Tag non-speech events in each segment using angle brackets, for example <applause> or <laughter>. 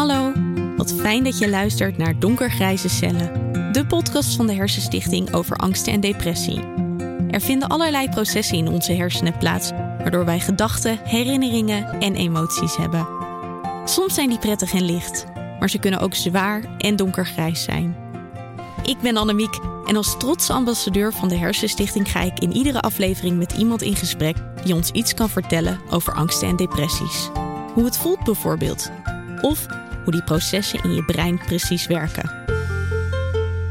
Hallo, wat fijn dat je luistert naar Donkergrijze Cellen, de podcast van de Hersenstichting over angsten en depressie. Er vinden allerlei processen in onze hersenen plaats, waardoor wij gedachten, herinneringen en emoties hebben. Soms zijn die prettig en licht, maar ze kunnen ook zwaar en donkergrijs zijn. Ik ben Annemiek en als trotse ambassadeur van de Hersenstichting ga ik in iedere aflevering met iemand in gesprek die ons iets kan vertellen over angsten en depressies. Hoe het voelt bijvoorbeeld. Of hoe die processen in je brein precies werken.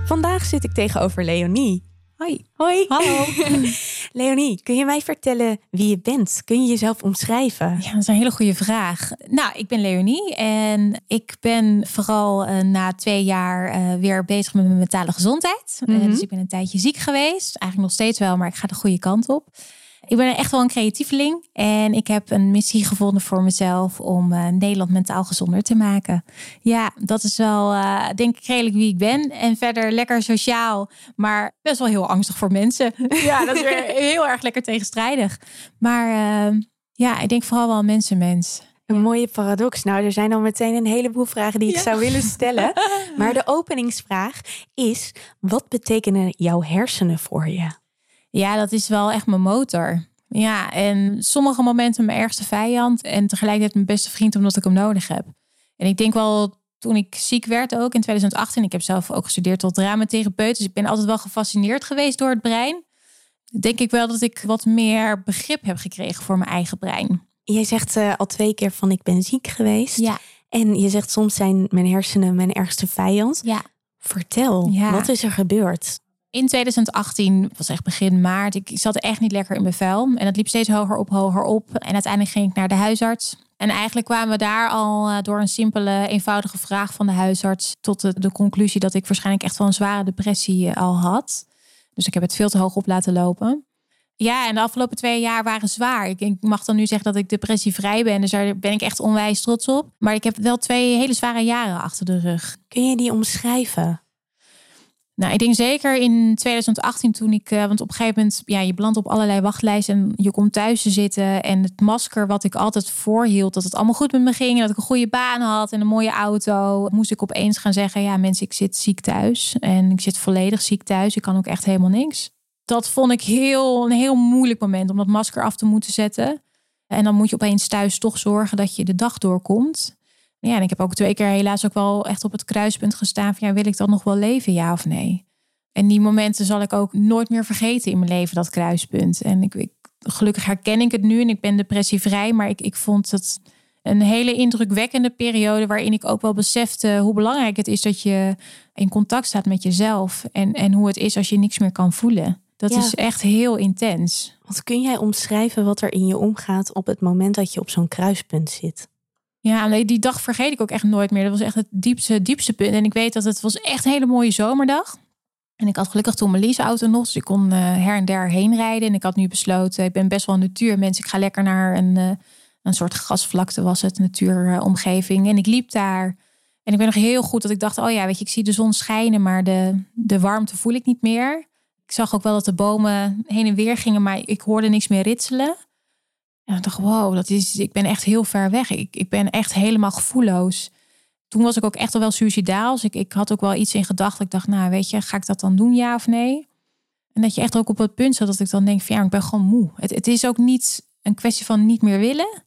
Vandaag zit ik tegenover Leonie. Hoi. Hoi. Hallo. <laughs> Leonie, kun je mij vertellen wie je bent? Kun je jezelf omschrijven? Ja, dat is een hele goede vraag. Nou, ik ben Leonie en ik ben vooral uh, na twee jaar uh, weer bezig met mijn mentale gezondheid. Mm -hmm. uh, dus ik ben een tijdje ziek geweest. Eigenlijk nog steeds wel, maar ik ga de goede kant op. Ik ben echt wel een creatieveling en ik heb een missie gevonden voor mezelf om uh, Nederland mentaal gezonder te maken. Ja, dat is wel, uh, denk ik, redelijk wie ik ben. En verder lekker sociaal, maar best wel heel angstig voor mensen. ja, dat is weer <laughs> heel erg lekker tegenstrijdig. Maar uh, ja, ik denk vooral wel mensenmens. Een mooie paradox. Nou, er zijn al meteen een heleboel vragen die ik ja. zou willen stellen. <laughs> Maar de openingsvraag is: wat betekenen jouw hersenen voor je? Ja, dat is wel echt mijn motor. Ja, en sommige momenten mijn ergste vijand en tegelijkertijd mijn beste vriend omdat ik hem nodig heb. En ik denk wel toen ik ziek werd ook in 2018, ik heb zelf ook gestudeerd tot dramatherapeut, dus ik ben altijd wel gefascineerd geweest door het brein. Denk ik wel dat ik wat meer begrip heb gekregen voor mijn eigen brein. Jij zegt uh, al twee keer van ik ben ziek geweest. Ja. En je zegt soms zijn mijn hersenen mijn ergste vijand. Ja. Vertel, ja. wat is er gebeurd? In 2018, was echt begin maart, ik zat echt niet lekker in mijn vel. En het liep steeds hoger op, hoger op. En uiteindelijk ging ik naar de huisarts. En eigenlijk kwamen we daar al door een simpele, eenvoudige vraag van de huisarts tot de, conclusie dat ik waarschijnlijk echt wel een zware depressie al had. Dus ik heb het veel te hoog op laten lopen. Ja, en de afgelopen twee jaar waren zwaar. Ik, ik mag dan nu zeggen dat ik depressievrij ben. Dus daar ben ik echt onwijs trots op. Maar ik heb wel twee hele zware jaren achter de rug. Kun je die omschrijven? Nou, ik denk zeker in 2018 toen ik, uh, want op een gegeven moment, ja, je belandt op allerlei wachtlijsten en je komt thuis te zitten en het masker wat ik altijd voorhield, dat het allemaal goed met me ging en dat ik een goede baan had en een mooie auto, moest ik opeens gaan zeggen, ja mensen, ik zit ziek thuis en ik zit volledig ziek thuis, ik kan ook echt helemaal niks. Dat vond ik heel, een heel moeilijk moment om dat masker af te moeten zetten. En dan moet je opeens thuis toch zorgen dat je de dag doorkomt. Ja, en ik heb ook twee keer helaas ook wel echt op het kruispunt gestaan van ja, wil ik dan nog wel leven, ja of nee? En die momenten zal ik ook nooit meer vergeten in mijn leven, dat kruispunt. En ik, ik gelukkig herken ik het nu en ik ben depressievrij, maar ik, ik vond het een hele indrukwekkende periode waarin ik ook wel besefte hoe belangrijk het is dat je in contact staat met jezelf en, en hoe het is als je niks meer kan voelen. Dat ja. is echt heel intens. Wat kun jij omschrijven wat er in je omgaat op het moment dat je op zo'n kruispunt zit? Ja, die dag vergeet ik ook echt nooit meer. Dat was echt het diepste, diepste punt. En ik weet dat het was echt een hele mooie zomerdag. En ik had gelukkig toen mijn leaseauto nog, dus ik kon uh, her en der heen rijden. En ik had nu besloten, ik ben best wel een natuurmens. Ik ga lekker naar een, uh, een soort grasvlakte was het, natuuromgeving. En ik liep daar. En ik ben nog heel goed dat ik dacht, oh ja, weet je, ik zie de zon schijnen, maar de, de warmte voel ik niet meer. Ik zag ook wel dat de bomen heen en weer gingen, maar ik hoorde niks meer ritselen. En ik dacht, wow, dat is, ik ben echt heel ver weg. Ik, ik ben echt helemaal gevoelloos. Toen was ik ook echt al wel suicidaal. Dus ik, ik had ook wel iets in gedachten. Ik dacht, nou weet je, ga ik dat dan doen, ja of nee? En dat je echt ook op het punt zat dat ik dan denk van ja, ik ben gewoon moe. Het, het is ook niet een kwestie van niet meer willen.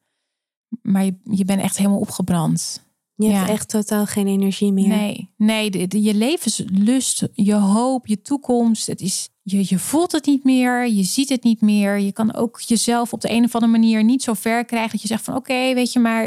Maar je, je bent echt helemaal opgebrand. Je ja. hebt echt totaal geen energie meer. Nee, nee de, de, je levenslust, je hoop, je toekomst. Het is, je, je voelt het niet meer, je ziet het niet meer. Je kan ook jezelf op de een of andere manier niet zo ver krijgen dat je zegt van oké, okay, weet je, maar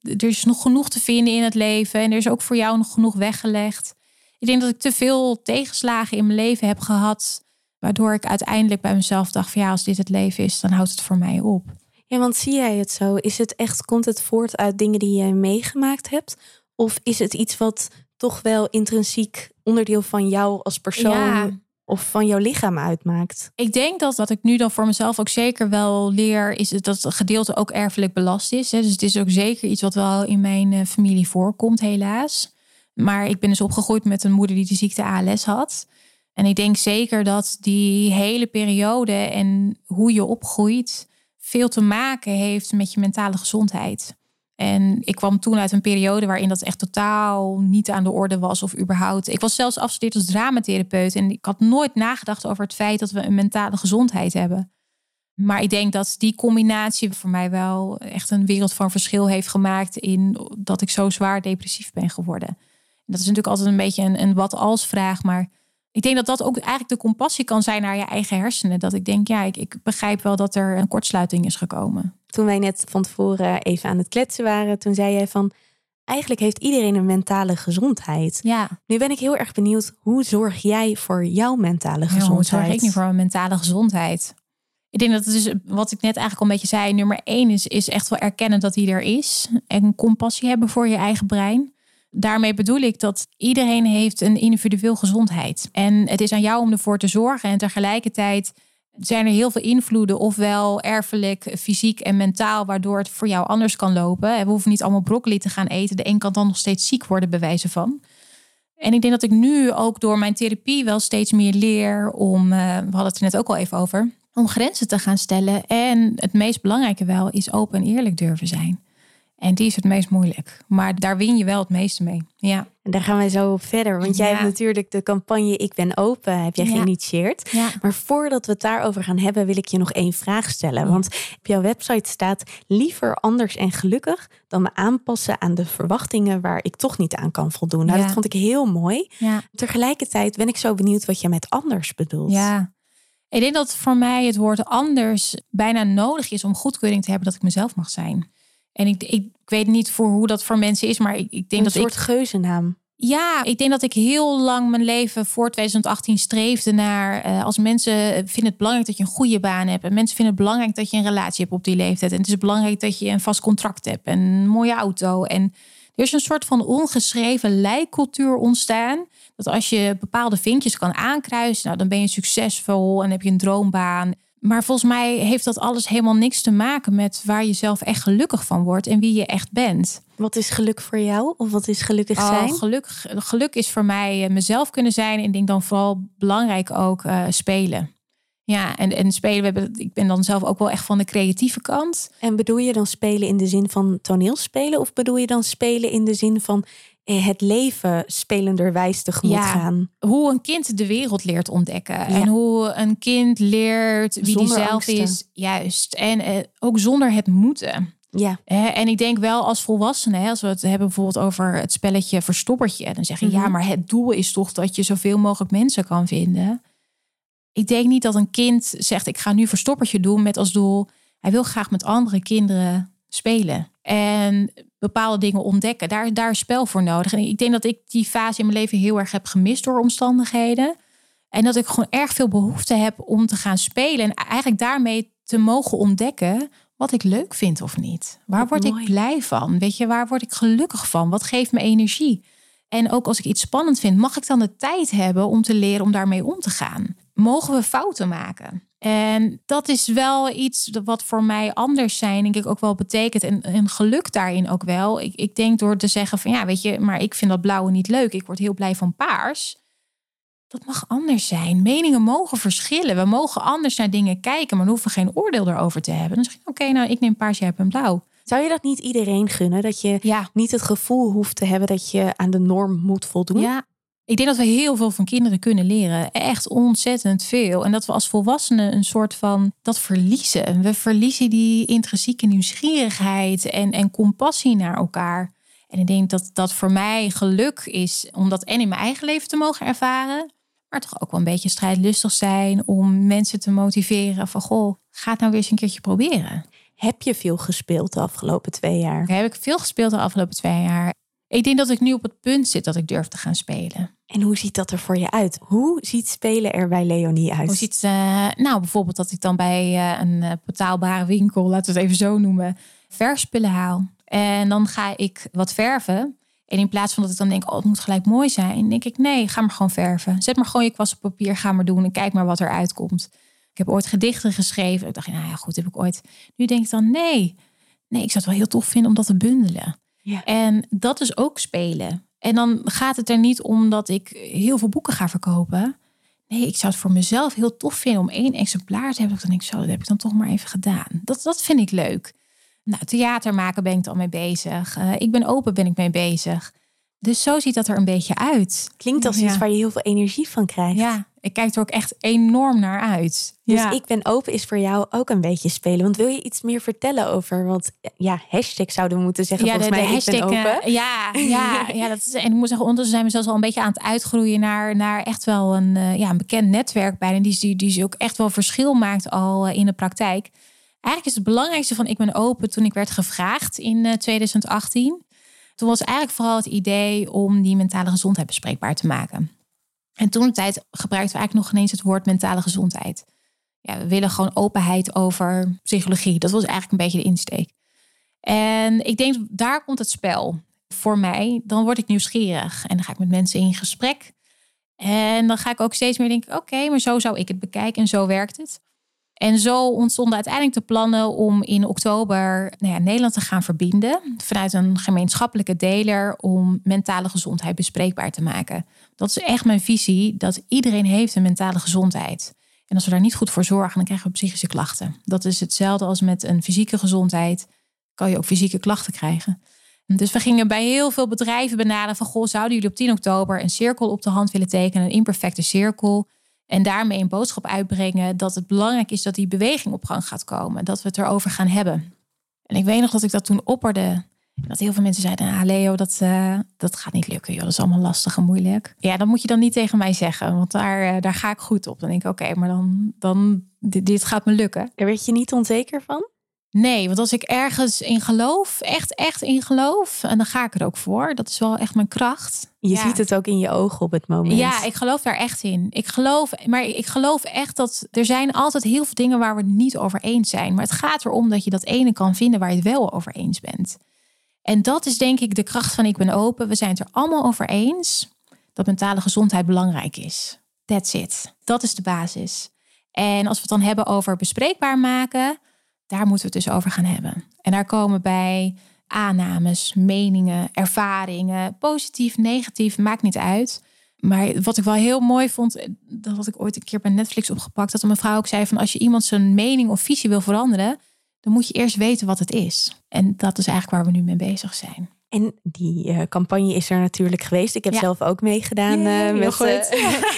er is nog genoeg te vinden in het leven en er is ook voor jou nog genoeg weggelegd. Ik denk dat ik te veel tegenslagen in mijn leven heb gehad, waardoor ik uiteindelijk bij mezelf dacht van ja, als dit het leven is, dan houdt het voor mij op. Ja, want zie jij het zo? Is het echt, komt het voort uit dingen die jij meegemaakt hebt? Of is het iets wat toch wel intrinsiek onderdeel van jou als persoon ja. of van jouw lichaam uitmaakt? Ik denk dat wat ik nu dan voor mezelf ook zeker wel leer, is dat het gedeelte ook erfelijk belast is. Dus het is ook zeker iets wat wel in mijn familie voorkomt, helaas. Maar ik ben dus opgegroeid met een moeder die de ziekte ALS had. En ik denk zeker dat die hele periode en hoe je opgroeit veel te maken heeft met je mentale gezondheid. En ik kwam toen uit een periode waarin dat echt totaal niet aan de orde was of überhaupt. Ik was zelfs afgestudeerd als dramatherapeut en ik had nooit nagedacht over het feit dat we een mentale gezondheid hebben. Maar ik denk dat die combinatie voor mij wel echt een wereld van verschil heeft gemaakt in dat ik zo zwaar depressief ben geworden. Dat is natuurlijk altijd een beetje een, een wat als vraag, maar ik denk dat dat ook eigenlijk de compassie kan zijn naar je eigen hersenen. Dat ik denk, ja, ik, ik begrijp wel dat er een kortsluiting is gekomen. Toen wij net van tevoren even aan het kletsen waren, toen zei jij van, eigenlijk heeft iedereen een mentale gezondheid. Ja. Nu ben ik heel erg benieuwd, hoe zorg jij voor jouw mentale gezondheid? hoe zorg ik nu voor mijn mentale gezondheid? Ik denk dat het dus, wat ik net eigenlijk al een beetje zei, nummer één is, is echt wel erkennen dat die er is. En compassie hebben voor je eigen brein. Daarmee bedoel ik dat iedereen heeft een individueel gezondheid. En het is aan jou om ervoor te zorgen. En tegelijkertijd zijn er heel veel invloeden, ofwel erfelijk, fysiek en mentaal, waardoor het voor jou anders kan lopen. We hoeven niet allemaal broccoli te gaan eten. De een kan dan nog steeds ziek worden, bij wijze van. En ik denk dat ik nu ook door mijn therapie wel steeds meer leer om, uh, we hadden het er net ook al even over, om grenzen te gaan stellen. En het meest belangrijke wel is open en eerlijk durven zijn. En die is het meest moeilijk. Maar daar win je wel het meeste mee. Ja. En daar gaan we zo verder. Want jij hebt natuurlijk de campagne Ik ben open, heb jij geïnitieerd. Ja. Maar voordat we het daarover gaan hebben, wil ik je nog één vraag stellen. Want op jouw website staat liever anders en gelukkig dan me aanpassen aan de verwachtingen waar ik toch niet aan kan voldoen. Nou, dat vond ik heel mooi. Tegelijkertijd ben ik zo benieuwd wat je met anders bedoelt. Ja. Ik denk dat voor mij het woord anders bijna nodig is om goedkeuring te hebben dat ik mezelf mag zijn. En ik, ik, ik, weet niet voor hoe dat voor mensen is, maar ik, ik denk dat ik. Een soort geuzennaam. Ja, ik denk dat ik heel lang mijn leven voor 2018 streefde naar. Uh, als mensen vinden het belangrijk dat je een goede baan hebt. En mensen vinden het belangrijk dat je een relatie hebt op die leeftijd. En het is belangrijk dat je een vast contract hebt en een mooie auto. En er is een soort van ongeschreven lijkcultuur ontstaan. Dat als je bepaalde vinkjes kan aankruisen, nou, dan ben je succesvol en heb je een droombaan. Maar volgens mij heeft dat alles helemaal niks te maken met waar je zelf echt gelukkig van wordt en wie je echt bent. Wat is geluk voor jou? Of wat is gelukkig oh, zijn? geluk, geluk is voor mij eh, mezelf kunnen zijn. En ik denk dan vooral belangrijk ook uh, spelen. Ja, en, en spelen, we hebben, ik ben dan zelf ook wel echt van de creatieve kant. En bedoel je dan spelen in de zin van toneelspelen? Of bedoel je dan spelen in de zin van eh, het leven spelenderwijs tegemoet ja, gaan. Hoe een kind de wereld leert ontdekken. En hoe een kind leert wie zonder die zelf is. Juist. En eh, ook zonder het moeten. Ja. en ik denk wel als volwassenen, als we het hebben bijvoorbeeld over het spelletje Verstoppertje, dan zeg je ja, mhm. maar het doel is toch dat je zoveel mogelijk mensen kan vinden. Ik denk niet dat een kind zegt: ik ga nu Verstoppertje doen met als doel, hij wil graag met andere kinderen spelen. En bepaalde dingen ontdekken. Daar, daar is spel voor nodig. En ik denk dat ik die fase in mijn leven heel erg heb gemist door omstandigheden. En dat ik gewoon erg veel behoefte heb om te gaan spelen. En eigenlijk daarmee te mogen ontdekken wat ik leuk vind of niet. Waar word ik blij van? Weet je, waar word ik gelukkig van? Wat geeft me energie? En ook als ik iets spannend vind, mag ik dan de tijd hebben om te leren om daarmee om te gaan? Mogen we fouten maken? En dat is wel iets wat voor mij anders zijn, denk ik, ook wel betekent. En, en geluk daarin ook wel. Ik, ik denk door te zeggen van ja, weet je, maar ik vind dat blauwe niet leuk. Ik word heel blij van paars. Dat mag anders zijn. Meningen mogen verschillen. We mogen anders naar dingen kijken, maar we hoeven geen oordeel erover te hebben. Dan zeg ik, oké, nou, ik neem paars, jij hebt een blauw. Zou je dat niet iedereen gunnen? Dat je ja. niet het gevoel hoeft te hebben dat je aan de norm moet voldoen? Ja, ik denk dat we heel veel van kinderen kunnen leren. Echt ontzettend veel. En dat we als volwassenen een soort van dat verliezen. We verliezen die intrinsieke nieuwsgierigheid en, en compassie naar elkaar. En ik denk dat dat voor mij geluk is om dat en in mijn eigen leven te mogen ervaren. Maar toch ook wel een beetje strijdlustig zijn om mensen te motiveren van goh, ga het nou weer eens een keertje proberen. Heb je veel gespeeld de afgelopen twee jaar? heb ik veel gespeeld de afgelopen twee jaar. Ik denk dat ik nu op het punt zit dat ik durf te gaan spelen. En hoe ziet dat er voor je uit? Hoe ziet spelen er bij Leonie uit? Hoe ziet, uh, nou, bijvoorbeeld dat ik dan bij uh, een uh, betaalbare winkel, laten we het even zo noemen, verspullen haal. En dan ga ik wat verven. En in plaats van dat ik dan denk, oh, het moet gelijk mooi zijn, denk ik, nee, ga maar gewoon verven. Zet maar gewoon je kwast op papier, ga maar doen en kijk maar wat eruit komt. Ik heb ooit gedichten geschreven. Ik dacht, nou ja, goed, heb ik ooit. Nu denk ik dan, nee, nee, ik zou het wel heel tof vinden om dat te bundelen. Ja. En dat is ook spelen. En dan gaat het er niet om dat ik heel veel boeken ga verkopen. Nee, ik zou het voor mezelf heel tof vinden om één exemplaar te hebben. Dan denk ik zo, dat heb ik dan toch maar even gedaan. Dat, dat vind ik leuk. Nou, theater maken ben ik al mee bezig. Uh, ik ben open ben ik mee bezig. Dus zo ziet dat er een beetje uit. Klinkt als iets waar je heel veel energie van krijgt. Ja, ik kijk er ook echt enorm naar uit. Dus ik ben open is voor jou ook een beetje spelen. Want wil je iets meer vertellen over wat ja, hashtag zouden we moeten zeggen ja, volgens de, mij. hashtag, ik ben open. Uh, ja, ja, <laughs> ja, dat is, en ik moet zeggen, ondertussen zijn we zelfs al een beetje aan het uitgroeien naar, naar echt wel een, uh, ja, een bekend netwerk bijna. Die, die, die ook echt wel verschil maakt al uh, in de praktijk. Eigenlijk is het belangrijkste van ik ben open toen ik werd gevraagd in 2018 toen was eigenlijk vooral het idee om die mentale gezondheid bespreekbaar te maken. En toen de tijd gebruikten we eigenlijk nog eens het woord mentale gezondheid. Ja, we willen gewoon openheid over psychologie. Dat was eigenlijk een beetje de insteek. En ik denk, daar komt het spel voor mij. Dan word ik nieuwsgierig en dan ga ik met mensen in gesprek. En dan ga ik ook steeds meer denken: oké, maar zo zou ik het bekijken en zo werkt het. En zo ontstonden uiteindelijk de plannen om in oktober nou Nederland te gaan verbinden. Vanuit een gemeenschappelijke deler om mentale gezondheid bespreekbaar te maken. Dat is echt mijn visie, dat iedereen heeft een mentale gezondheid. En als we daar niet goed voor zorgen, dan krijgen we psychische klachten. Dat is hetzelfde als met een fysieke gezondheid. Kan je ook fysieke klachten krijgen. Dus we gingen bij heel veel bedrijven benaderen van... Goh, zouden jullie op 10 oktober een cirkel op de hand willen tekenen? Een imperfecte cirkel en daarmee een boodschap uitbrengen dat het belangrijk is dat die beweging op gang gaat komen. Dat we het erover gaan hebben. En ik weet nog dat ik dat toen opperde. Dat heel veel mensen zeiden, ah Leo, dat, uh, dat gaat niet lukken. Joh. Dat is allemaal lastig en moeilijk. Ja, dan moet je dan niet tegen mij zeggen. Want daar, uh, daar ga ik goed op. Dan denk ik, oké, maar dan, dan dit, dit gaat me lukken. Daar werd je niet onzeker van? Nee, want als ik ergens in geloof, echt, echt in geloof, en dan ga ik er ook voor. Dat is wel echt mijn kracht. Je ziet het ook in je ogen op het moment. Ja, ik geloof daar echt in. Ik geloof, maar ik geloof echt dat er zijn altijd heel veel dingen waar we het niet over eens zijn. Maar het gaat erom dat je dat ene kan vinden waar je het wel over eens bent. En dat is denk ik de kracht van ik ben open. We zijn het er allemaal over eens dat mentale gezondheid belangrijk is. That's it. Dat is de basis. En als we het dan hebben over bespreekbaar maken, daar moeten we het dus over gaan hebben. En daar komen bij aannames, meningen, ervaringen, positief, negatief, maakt niet uit. Maar wat ik wel heel mooi vond, dat had ik ooit een keer bij Netflix opgepakt, dat een mevrouw ook zei van als je iemand zijn mening of visie wil veranderen, dan moet je eerst weten wat het is. En dat is eigenlijk waar we nu mee bezig zijn. En die uh, campagne is er natuurlijk geweest. Ik heb zelf ook meegedaan uh, met uh,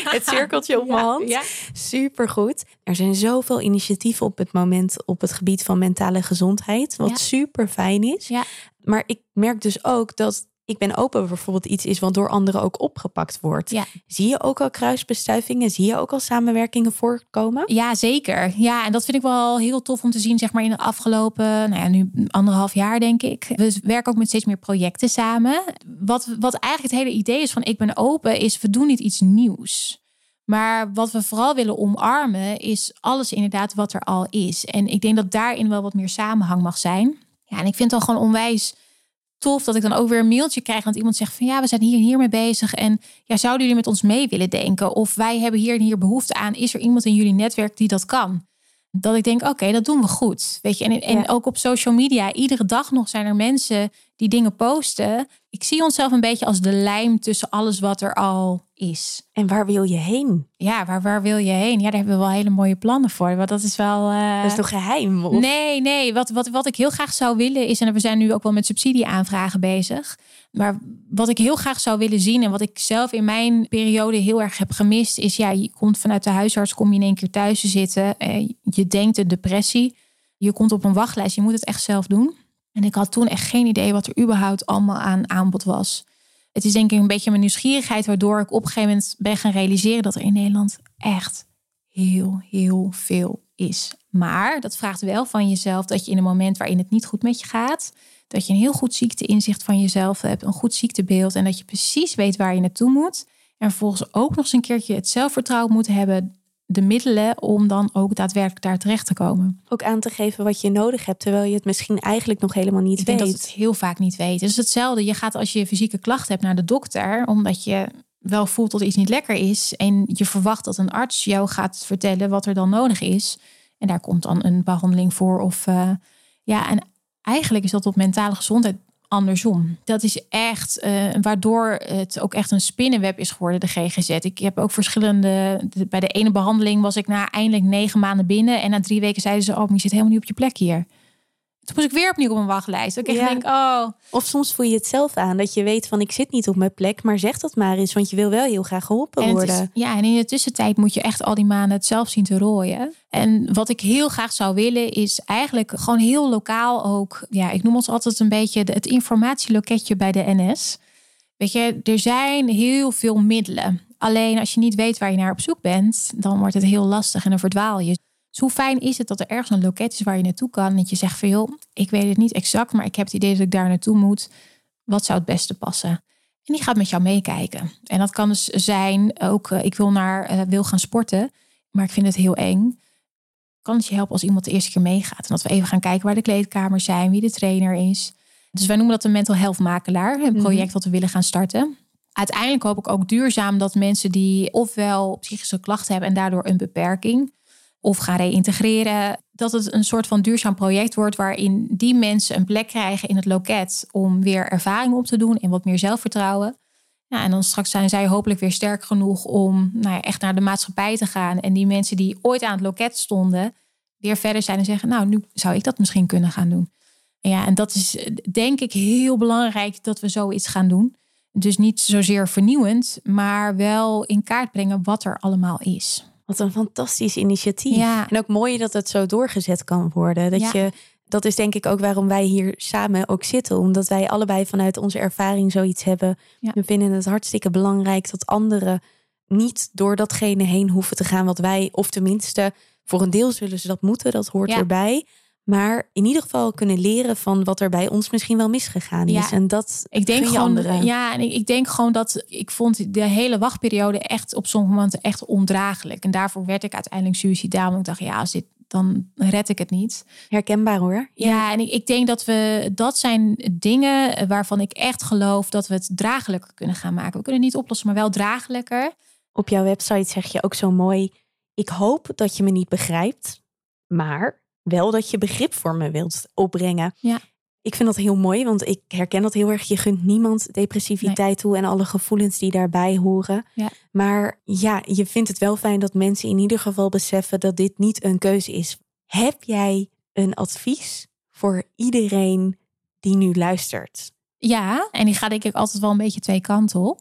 <laughs> het cirkeltje op mijn hand. Ja. Supergoed. Er zijn zoveel initiatieven op het moment op het gebied van mentale gezondheid. Wat super fijn is. Maar ik merk dus ook dat ik ben open bijvoorbeeld iets is wat door anderen ook opgepakt wordt. Ja. Zie je ook al kruisbestuivingen? Zie je ook al samenwerkingen voorkomen? Ja, zeker. Ja, en dat vind ik wel heel tof om te zien, zeg maar, in de afgelopen, nou ja, nu anderhalf jaar, denk ik. We werken ook met steeds meer projecten samen. Wat, wat eigenlijk het hele idee is van ik ben open, is we doen niet iets nieuws. Maar wat we vooral willen omarmen, is alles inderdaad wat er al is. En ik denk dat daarin wel wat meer samenhang mag zijn. Ja, en ik vind het al gewoon onwijs tof dat ik dan ook weer een mailtje krijg dat iemand zegt van ja, we zijn hier en hier mee bezig en ja, zouden jullie met ons mee willen denken? Of wij hebben hier en hier behoefte aan. Is er iemand in jullie netwerk die dat kan? Dat ik denk, oké, dat doen we goed. Weet je, en, en ook op social media, iedere dag nog zijn er mensen die dingen posten. Ik zie onszelf een beetje als de lijm tussen alles wat er al is. En waar wil je heen? Ja, waar, waar wil je heen? Ja, daar hebben we wel hele mooie plannen voor. Want dat is wel. Uh... Dat is toch geheim? Of? Nee, nee. Wat, wat, wat ik heel graag zou willen is, en we zijn nu ook wel met subsidieaanvragen bezig. Maar wat ik heel graag zou willen zien en wat ik zelf in mijn periode heel erg heb gemist, is ja, je komt vanuit de huisarts, kom je in één keer thuis te zitten. Eh, je denkt een depressie. Je komt op een wachtlijst. Je moet het echt zelf doen. En ik had toen echt geen idee wat er überhaupt allemaal aan aanbod was. Het is denk ik een beetje mijn nieuwsgierigheid, waardoor ik op een gegeven moment ben gaan realiseren dat er in Nederland echt heel, heel veel is. Maar dat vraagt wel van jezelf dat je in een moment waarin het niet goed met je gaat, dat je een heel goed ziekteinzicht van jezelf hebt, een goed ziektebeeld en dat je precies weet waar je naartoe moet. En vervolgens ook nog eens een keertje het zelfvertrouwen moet hebben de middelen om dan ook daadwerkelijk daar terecht te komen. Ook aan te geven wat je nodig hebt, terwijl je het misschien eigenlijk nog helemaal niet Ik weet. Ik denk dat het heel vaak niet weet. Het is hetzelfde. Je gaat als je fysieke klachten hebt naar de dokter, omdat je wel voelt dat iets niet lekker is. En je verwacht dat een arts jou gaat vertellen wat er dan nodig is. En daar komt dan een behandeling voor. Of uh, ja, en eigenlijk is dat op mentale gezondheid andersom. Dat is echt uh, waardoor het ook echt een spinnenweb is geworden, de GGZ. Ik heb ook verschillende. Bij de ene behandeling was ik na eindelijk negen maanden binnen. En na drie weken zeiden ze: Oh, je zit helemaal niet op je plek hier. Toen moest ik weer opnieuw op een wachtlijst. Ik ja. denk, oh. Of soms voel je het zelf aan dat je weet van ik zit niet op mijn plek, maar zeg dat maar eens, want je wil wel heel graag geholpen worden. ja, en in de tussentijd moet je echt al die maanden het zelf zien te rooien. En wat ik heel graag zou willen is eigenlijk gewoon heel lokaal ook. Ja, ik noem ons altijd een beetje het informatieloketje bij de NS. Weet je, er zijn heel veel middelen. Alleen als je niet weet waar je naar op zoek bent, dan wordt het heel lastig en dan verdwaal je. Dus hoe fijn is het dat er ergens een loket is waar je naartoe kan. En dat je zegt van joh, ik weet het niet exact, maar ik heb het idee dat ik daar naartoe moet. Wat zou het beste passen? En die gaat met jou meekijken. En dat kan dus zijn ook, uh, ik wil, naar, uh, wil gaan sporten, maar ik vind het heel eng. Kan het je helpen als iemand de eerste keer meegaat? En dat we even gaan kijken waar de kleedkamers zijn, wie de trainer is. Dus wij noemen dat een mental health makelaar, een project mm wat we willen gaan starten. Uiteindelijk hoop ik ook duurzaam dat mensen die ofwel psychische klachten hebben en daardoor een beperking, of gaan reïntegreren, dat het een soort van duurzaam project wordt waarin die mensen een plek krijgen in het loket om weer ervaring op te doen en wat meer zelfvertrouwen. Ja, en dan straks zijn zij hopelijk weer sterk genoeg om nou ja, echt naar de maatschappij te gaan. En die mensen die ooit aan het loket stonden, weer verder zijn en zeggen, nou, nu zou ik dat misschien kunnen gaan doen. Ja, en dat is denk ik heel belangrijk dat we zoiets gaan doen. Dus niet zozeer vernieuwend, maar wel in kaart brengen wat er allemaal is. Wat een fantastisch initiatief. Ja. En ook mooi dat het zo doorgezet kan worden. Dat, je, dat is denk ik ook waarom wij hier samen ook zitten. Omdat wij allebei vanuit onze ervaring zoiets hebben. We vinden het hartstikke belangrijk dat anderen niet door datgene heen hoeven te gaan wat wij, of tenminste, voor een deel zullen ze dat moeten, dat hoort erbij. Maar in ieder geval kunnen leren van wat er bij ons misschien wel misgegaan is. Ja, en dat ik denk gewoon, anderen. Ja, en ik, ik, denk gewoon dat ik vond de hele wachtperiode echt op sommige momenten echt ondraaglijk. En daarvoor werd ik uiteindelijk suicidaal. Want ik dacht, ja, als dit dan red ik het niet. Herkenbaar hoor. Ja, en ik, ik denk dat we dat zijn dingen waarvan ik echt geloof dat we het draaglijker kunnen gaan maken. We kunnen het niet oplossen, maar wel draaglijker. Op jouw website zeg je ook zo mooi: ik hoop dat je me niet begrijpt, maar wel dat je begrip voor me wilt opbrengen. Ja. Ik vind dat heel mooi, want ik herken dat heel erg. Je gunt niemand depressiviteit toe en alle gevoelens die daarbij horen. Ja. Maar ja, je vindt het wel fijn dat mensen in ieder geval beseffen dat dit niet een keuze is. Heb jij een advies voor iedereen die nu luistert? Ja, en die gaat denk ik altijd wel een beetje twee kanten op.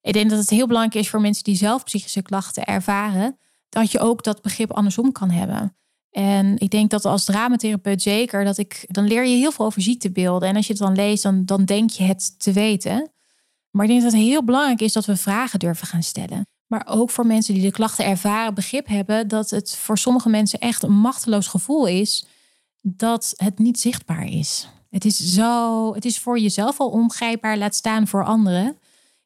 Ik denk dat het heel belangrijk is voor mensen die zelf psychische klachten ervaren, dat je ook dat begrip andersom kan hebben. En ik denk dat als dramatherapeut zeker, dat ik, dan leer je heel veel over ziektebeelden. En als je het dan leest, dan, dan denk je het te weten. Maar ik denk dat het heel belangrijk is dat we vragen durven gaan stellen. Maar ook voor mensen die de klachten ervaren, begrip hebben dat het voor sommige mensen echt een machteloos gevoel is dat het niet zichtbaar is. Het is zo, het is voor jezelf al ongrijpbaar, laat staan voor anderen.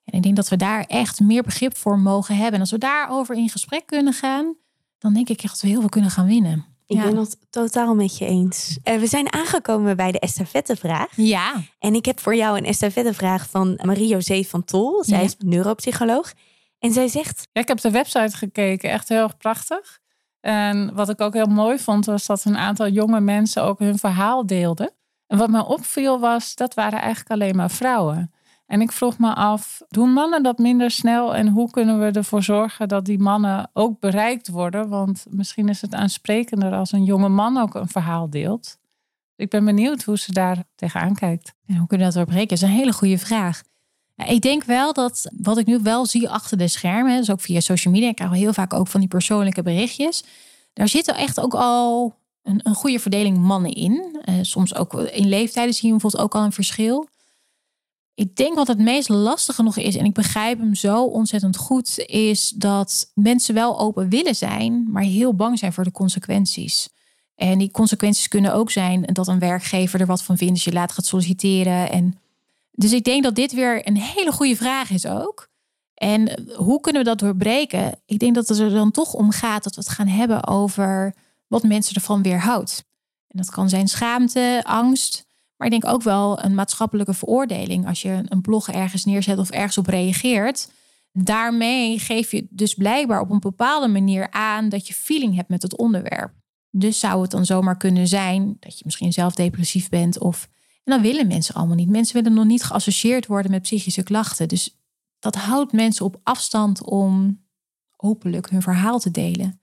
En ik denk dat we daar echt meer begrip voor mogen hebben. En als we daarover in gesprek kunnen gaan, dan denk ik echt dat we heel veel kunnen gaan winnen. Ik ben het totaal met je eens. Uh, we zijn aangekomen bij de estafettevraag. Ja. En ik heb voor jou een estafettevraag van Marie-José van Tol. Zij is neuropsycholoog. En zij zegt... Ja, ik heb de website gekeken. Echt heel erg prachtig. En wat ik ook heel mooi vond, was dat een aantal jonge mensen ook hun verhaal deelden. En wat me opviel was, dat waren eigenlijk alleen maar vrouwen. En ik vroeg me af, doen mannen dat minder snel en hoe kunnen we ervoor zorgen dat die mannen ook bereikt worden? Want misschien is het aansprekender als een jonge man ook een verhaal deelt. Ik ben benieuwd hoe ze daar tegenaan kijkt. En hoe kunnen we dat doorbreken? Dat is een hele goede vraag. ik denk wel dat wat ik nu wel zie achter de schermen, dus ook via social media, ik krijg heel vaak ook van die persoonlijke berichtjes. Daar zitten echt ook al een, een goede verdeling mannen in. Uh, soms ook in leeftijden zien we bijvoorbeeld ook al een verschil. Ik denk wat het meest lastige nog is, en ik begrijp hem zo ontzettend goed, is dat mensen wel open willen zijn, maar heel bang zijn voor de consequenties. En die consequenties kunnen ook zijn dat een werkgever er wat van vindt als je laat gaat solliciteren. En dus ik denk dat dit weer een hele goede vraag is ook. En hoe kunnen we dat doorbreken? Ik denk dat het er dan toch om gaat dat we het gaan hebben over wat mensen ervan weerhoudt. En dat kan zijn schaamte, angst, maar ik denk ook wel een maatschappelijke veroordeling. Als je een blog ergens neerzet of ergens op reageert. Daarmee geef je dus blijkbaar op een bepaalde manier aan dat je feeling hebt met het onderwerp. Dus zou het dan zomaar kunnen zijn dat je misschien zelf depressief bent of. En dan willen mensen allemaal niet. Mensen willen nog niet geassocieerd worden met psychische klachten. Dus dat houdt mensen op afstand om openlijk hun verhaal te delen.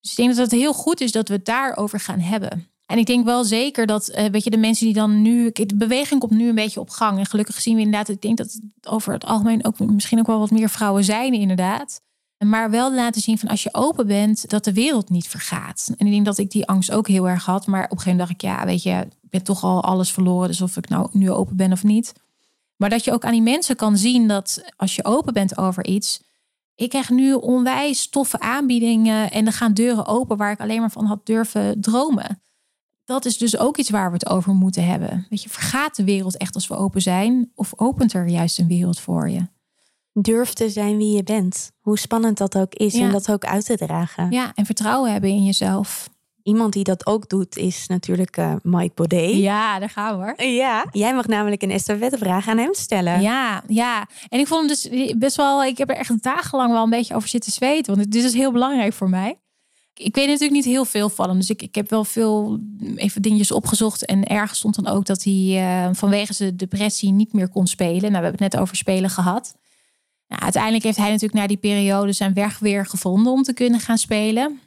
Dus ik denk dat het heel goed is dat we het daarover gaan hebben. En ik denk wel zeker dat, uh, weet je, de mensen die dan nu, de beweging komt nu een beetje op gang. En gelukkig zien we inderdaad, ik denk dat het over het algemeen ook misschien ook wel wat meer vrouwen zijn, inderdaad. Maar wel laten zien van als je open bent, dat de wereld niet vergaat. En ik denk dat ik die angst ook heel erg had. Maar op een gegeven moment dacht ik, ja, weet je, ik ben toch al alles verloren. Dus of ik nou nu open ben of niet. Maar dat je ook aan die mensen kan zien dat als je open bent over iets. Ik krijg nu onwijs toffe aanbiedingen en er gaan deuren open waar ik alleen maar van had durven dromen. Dat is dus ook iets waar we het over moeten hebben. Weet je, vergaat de wereld echt als we open zijn? Of opent er juist een wereld voor je? Durf te zijn wie je bent. Hoe spannend dat ook is om dat ook uit te dragen. Ja, en vertrouwen hebben in jezelf. Iemand die dat ook doet is natuurlijk uh, Mike Baudet. Ja, daar gaan we hoor. Ja, jij mag namelijk een estafettevraag aan hem stellen. Ja, ja. En ik vond hem dus best wel... Ik heb er echt dagenlang wel een beetje over zitten zweten. Want dit is heel belangrijk voor mij. Ik weet natuurlijk niet heel veel van hem. Dus ik, ik heb wel veel even dingetjes opgezocht. En ergens stond dan ook dat hij uh, vanwege zijn depressie niet meer kon spelen. Nou, we hebben het net over spelen gehad. Nou, uiteindelijk heeft hij natuurlijk na die periode zijn weg weer gevonden om te kunnen gaan spelen.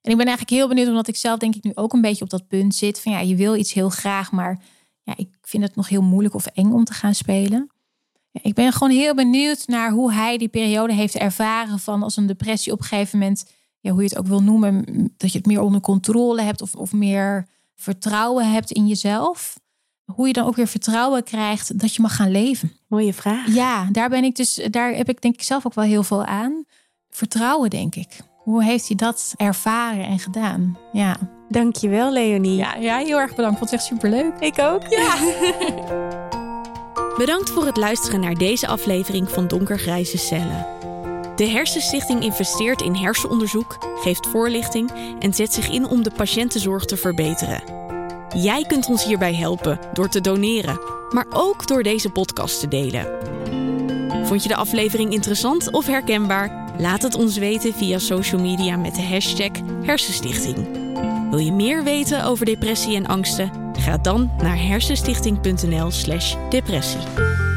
En ik ben eigenlijk heel benieuwd, omdat ik zelf denk ik nu ook een beetje op dat punt zit. Van ja, je wil iets heel graag, maar ja, ik vind het nog heel moeilijk of eng om te gaan spelen. Ja, ik ben gewoon heel benieuwd naar hoe hij die periode heeft ervaren van als een depressie op een gegeven moment, ja, hoe je het ook wil noemen, dat je het meer onder controle hebt of, of meer vertrouwen hebt in jezelf hoe je dan ook weer vertrouwen krijgt dat je mag gaan leven. Mooie vraag. Ja, daar ben ik dus, daar heb ik denk ik zelf ook wel heel veel aan. Vertrouwen, denk ik. Hoe heeft hij dat ervaren en gedaan? Ja. Dankjewel, Leonie. Ja, ja heel erg bedankt. Vond het echt superleuk. Ik ook. Ja. <laughs> bedankt voor het luisteren naar deze aflevering van Donkergrijze Cellen. De Hersenstichting investeert in hersenonderzoek, geeft voorlichting en zet zich in om de patiëntenzorg te verbeteren. Jij kunt ons hierbij helpen door te doneren, maar ook door deze podcast te delen. Vond je de aflevering interessant of herkenbaar? Laat het ons weten via social media met de hashtag Hersenstichting. Wil je meer weten over depressie en angsten? Ga dan naar hersenstichting.nl/depressie.